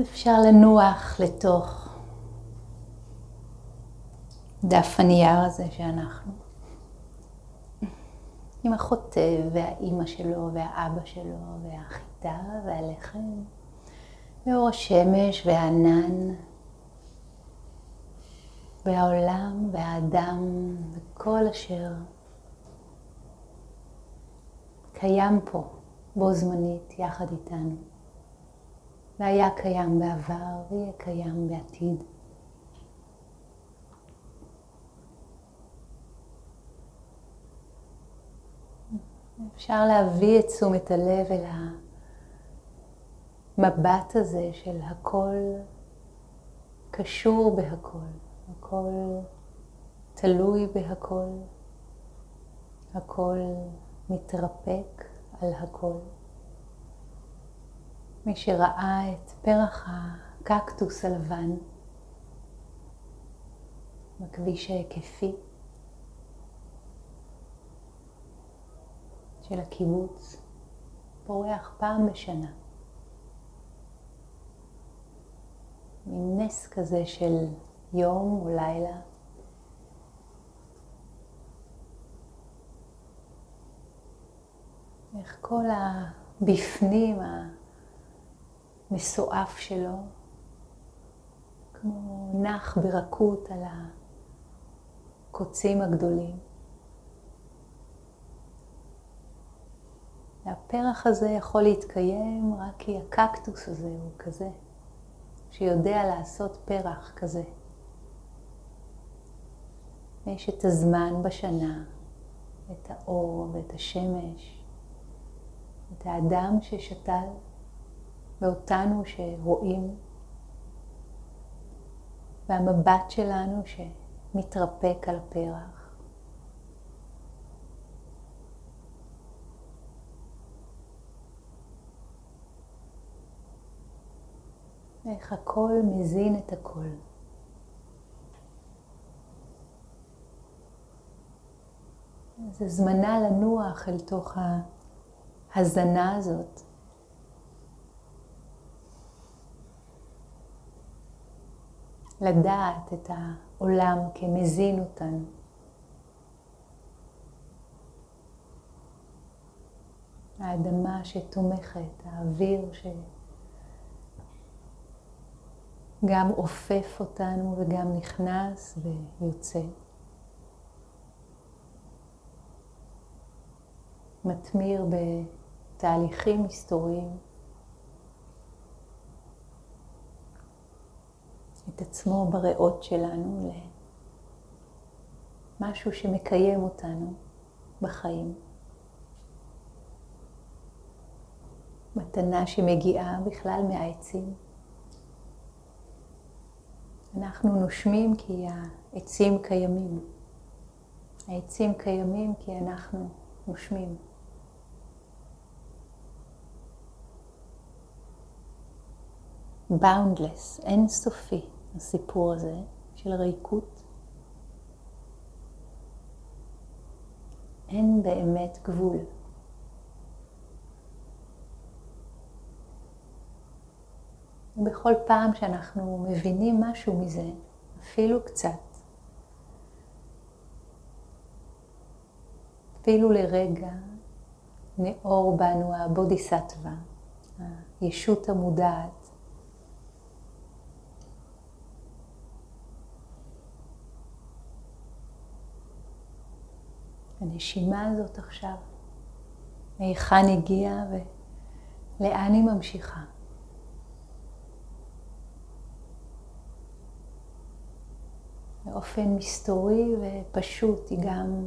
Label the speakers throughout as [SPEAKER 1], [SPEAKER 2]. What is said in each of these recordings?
[SPEAKER 1] אפשר לנוח לתוך דף הנייר הזה שאנחנו. עם החוטב והאימא שלו והאבא שלו והחיטה והלחם ואור השמש והענן והעולם והאדם וכל אשר קיים פה בו זמנית יחד איתנו. והיה קיים בעבר ויהיה קיים בעתיד. אפשר להביא את תשומת הלב אל המבט הזה של הכל קשור בהכל, הכל תלוי בהכל, הכל מתרפק על הכל. מי שראה את פרח הקקטוס הלבן בכביש ההיקפי של הקיבוץ, פורח פעם בשנה. מין נס כזה של יום או לילה. איך כל הבפנים, המסועף שלו, כמו נח ברכות על הקוצים הגדולים. והפרח הזה יכול להתקיים רק כי הקקטוס הזה הוא כזה, שיודע לעשות פרח כזה. יש את הזמן בשנה, את האור ואת השמש, את האדם ששתל ואותנו שרואים, והמבט שלנו שמתרפק על הפרח. איך הכל מזין את הכל. זה זמנה לנוח אל תוך ההזנה הזאת. לדעת את העולם כמזין אותנו. האדמה שתומכת, האוויר ש... גם עופף אותנו וגם נכנס ויוצא. מתמיר בתהליכים היסטוריים את עצמו בריאות שלנו למשהו שמקיים אותנו בחיים. מתנה שמגיעה בכלל מהעצים. אנחנו נושמים כי העצים קיימים. העצים קיימים כי אנחנו נושמים. boundless, אינסופי, הסיפור הזה של ריקות. אין באמת גבול. ובכל פעם שאנחנו מבינים משהו מזה, אפילו קצת, אפילו לרגע, נאור בנו הבודיסטווה, הישות המודעת. הנשימה הזאת עכשיו, מהיכן הגיעה ולאן היא ממשיכה. באופן מסתורי ופשוט, היא גם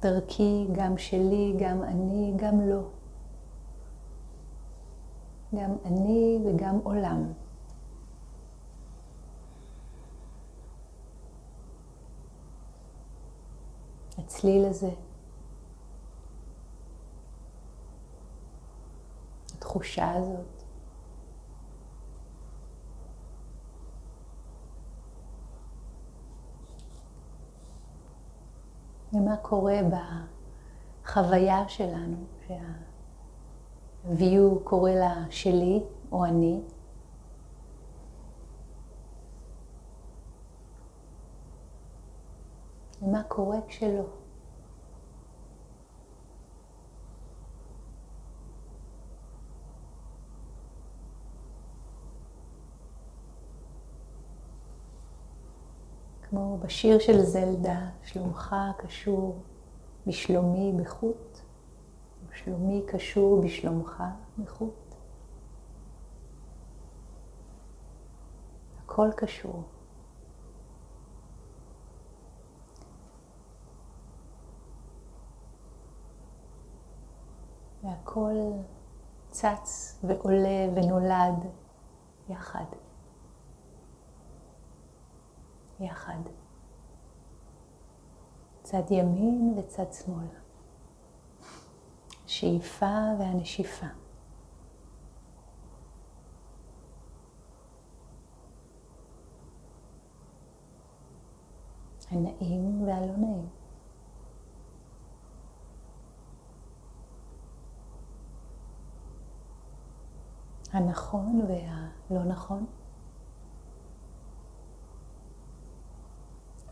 [SPEAKER 1] דרכי, גם שלי, גם אני, גם לא. גם אני וגם עולם. הצליל הזה, התחושה הזאת, ומה קורה בחוויה שלנו, שה-view קורא לה שלי או אני, ומה קורה כשלא. כמו בשיר של זלדה, שלומך קשור בשלומי בחוט, ושלומי קשור בשלומך בחוט. הכל קשור. והכל צץ ועולה ונולד יחד. יחד. צד ימין וצד שמאל. השאיפה והנשיפה. הנעים והלא נעים. הנכון והלא נכון.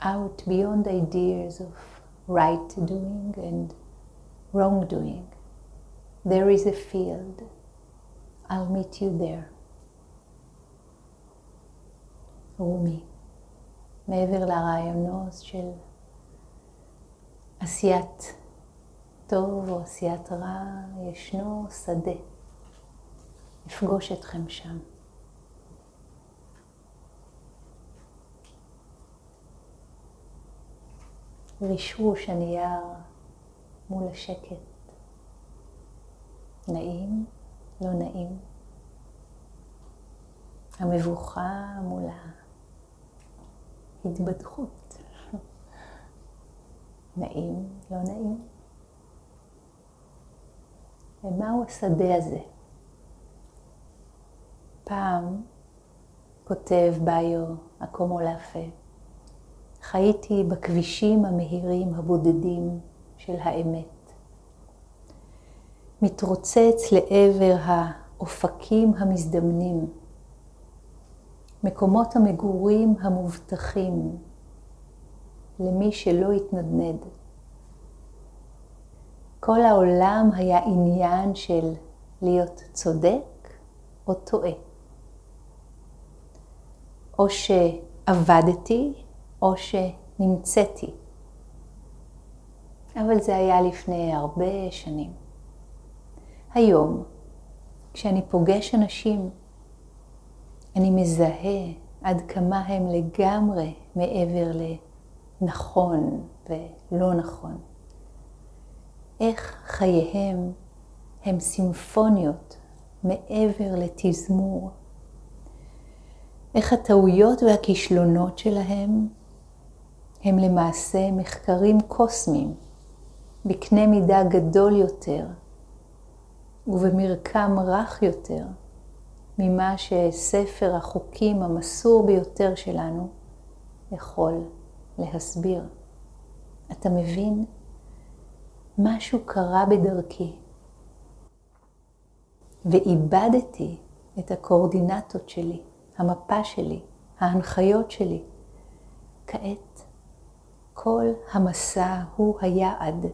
[SPEAKER 1] out beyond ideas of right doing and wrong doing. There is a field. I'll meet you there. רומי, מעבר לרעיונות של עשיית טוב או עשיית רע, ישנו שדה. אפגוש אתכם שם. רישרוש הנייר מול השקט. נעים, לא נעים. המבוכה מול ההתבדחות. נעים, לא נעים. ומהו השדה הזה? פעם, כותב ביו הקומולאפה, חייתי בכבישים המהירים הבודדים של האמת. מתרוצץ לעבר האופקים המזדמנים, מקומות המגורים המובטחים למי שלא התנדנד. כל העולם היה עניין של להיות צודק או טועה. או שעבדתי או שנמצאתי. אבל זה היה לפני הרבה שנים. היום, כשאני פוגש אנשים, אני מזהה עד כמה הם לגמרי מעבר לנכון ולא נכון. איך חייהם הם סימפוניות מעבר לתזמור. איך הטעויות והכישלונות שלהם הם למעשה מחקרים קוסמיים, בקנה מידה גדול יותר ובמרקם רך יותר ממה שספר החוקים המסור ביותר שלנו יכול להסביר. אתה מבין? משהו קרה בדרכי ואיבדתי את הקואורדינטות שלי, המפה שלי, ההנחיות שלי. כעת כל המסע הוא היעד.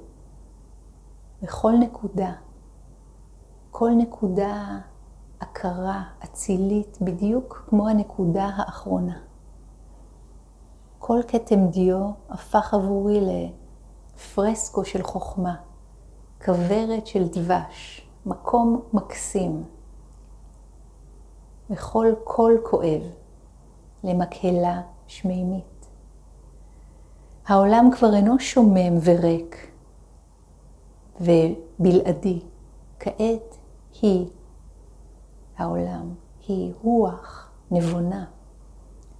[SPEAKER 1] בכל נקודה, כל נקודה הכרה אצילית בדיוק כמו הנקודה האחרונה. כל כתם דיו הפך עבורי לפרסקו של חוכמה, כוורת של דבש, מקום מקסים. וכל קול כואב למקהלה שמימית. העולם כבר אינו שומם וריק ובלעדי. כעת היא העולם, היא רוח נבונה,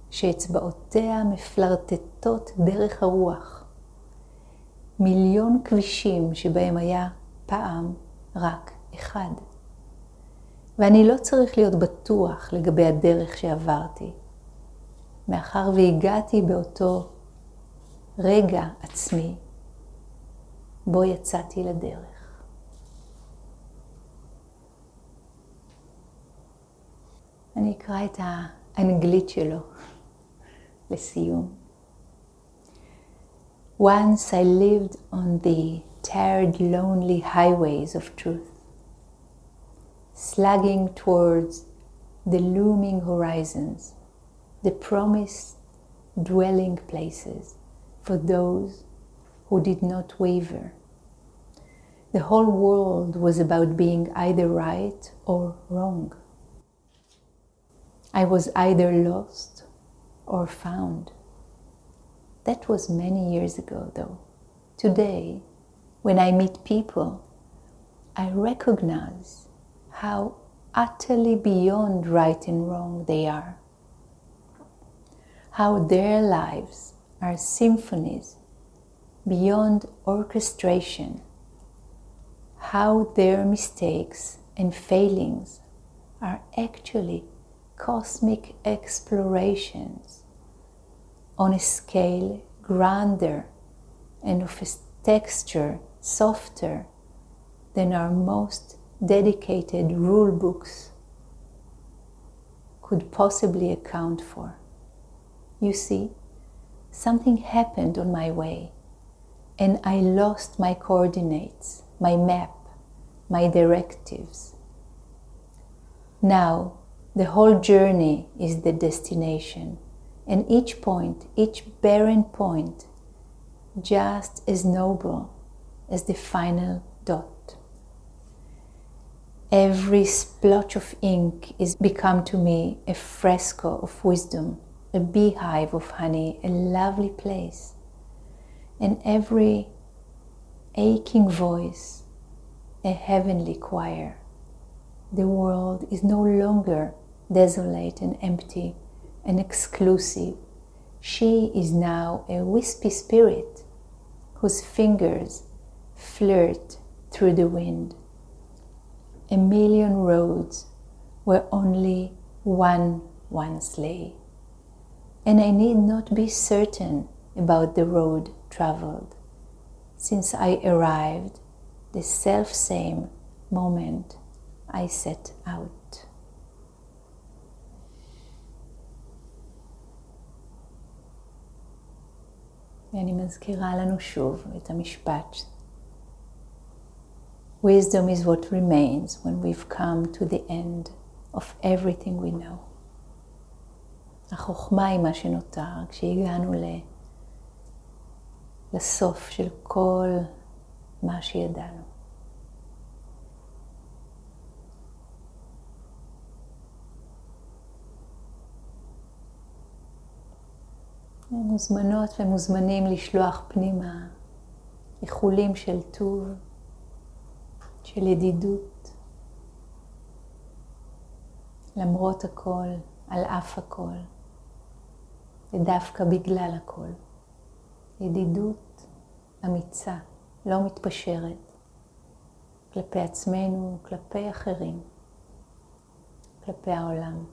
[SPEAKER 1] שאצבעותיה מפלרטטות דרך הרוח. מיליון כבישים שבהם היה פעם רק אחד. ואני לא צריך להיות בטוח לגבי הדרך שעברתי, מאחר והגעתי באותו רגע עצמי בו יצאתי לדרך. אני אקרא את האנגלית שלו לסיום. Once I lived on the tired, lonely highways of truth, slugging towards the looming horizons, the promised dwelling places for those who did not waver. The whole world was about being either right or wrong. I was either lost or found. That was many years ago, though. Today, when I meet people, I recognize how utterly beyond right and wrong they are. How their lives are symphonies beyond orchestration. How their mistakes and failings are actually cosmic explorations on a scale grander and of a texture softer than our most dedicated rule books could possibly account for. You see, something happened on my way, and I lost my coordinates, my map, my directives. Now, the whole journey is the destination, and each point, each barren point, just as noble as the final dot. Every splotch of ink is become to me a fresco of wisdom, a beehive of honey, a lovely place. And every aching voice, a heavenly choir. The world is no longer desolate and empty and exclusive. She is now a wispy spirit whose fingers flirt through the wind A million roads where only one once lay. And I need not be certain about the road traveled, since I arrived the self same moment I set out. ואני מזכירה לנו שוב את המשפט Wisdom is what remains when we've come to the end of everything we know. החוכמה היא מה שנותר כשהגענו לסוף של כל מה שידענו. מוזמנות ומוזמנים לשלוח פנימה איחולים של טוב. של ידידות, למרות הכל, על אף הכל, ודווקא בגלל הכל. ידידות אמיצה, לא מתפשרת, כלפי עצמנו, כלפי אחרים, כלפי העולם.